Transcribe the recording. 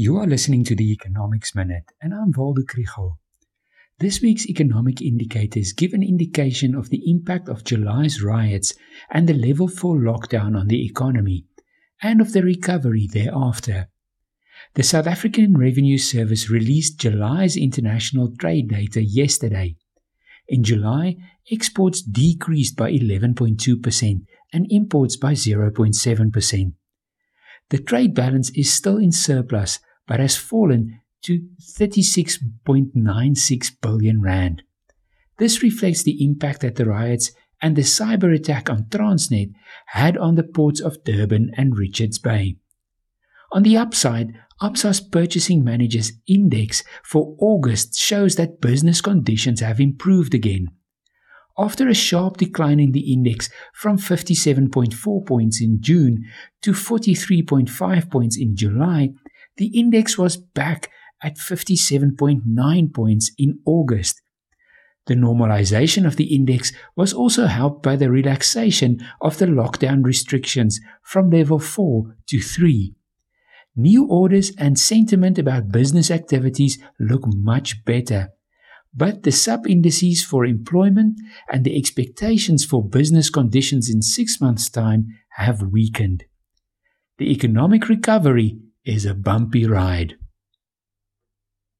You are listening to the Economics Minute, and I'm Waldo Krugell. This week's economic indicators give an indication of the impact of July's riots and the level 4 lockdown on the economy, and of the recovery thereafter. The South African Revenue Service released July's international trade data yesterday. In July, exports decreased by 11.2% and imports by 0.7%. The trade balance is still in surplus but has fallen to 36.96 billion rand. This reflects the impact that the riots and the cyber attack on Transnet had on the ports of Durban and Richards Bay. On the upside, Absa's Purchasing Managers Index for August shows that business conditions have improved again. After a sharp decline in the index from 57.4 points in June to 43.5 points in July, the index was back at 57.9 points in August. The normalization of the index was also helped by the relaxation of the lockdown restrictions from level 4 to 3. New orders and sentiment about business activities look much better, but the sub indices for employment and the expectations for business conditions in six months' time have weakened. The economic recovery is a bumpy ride.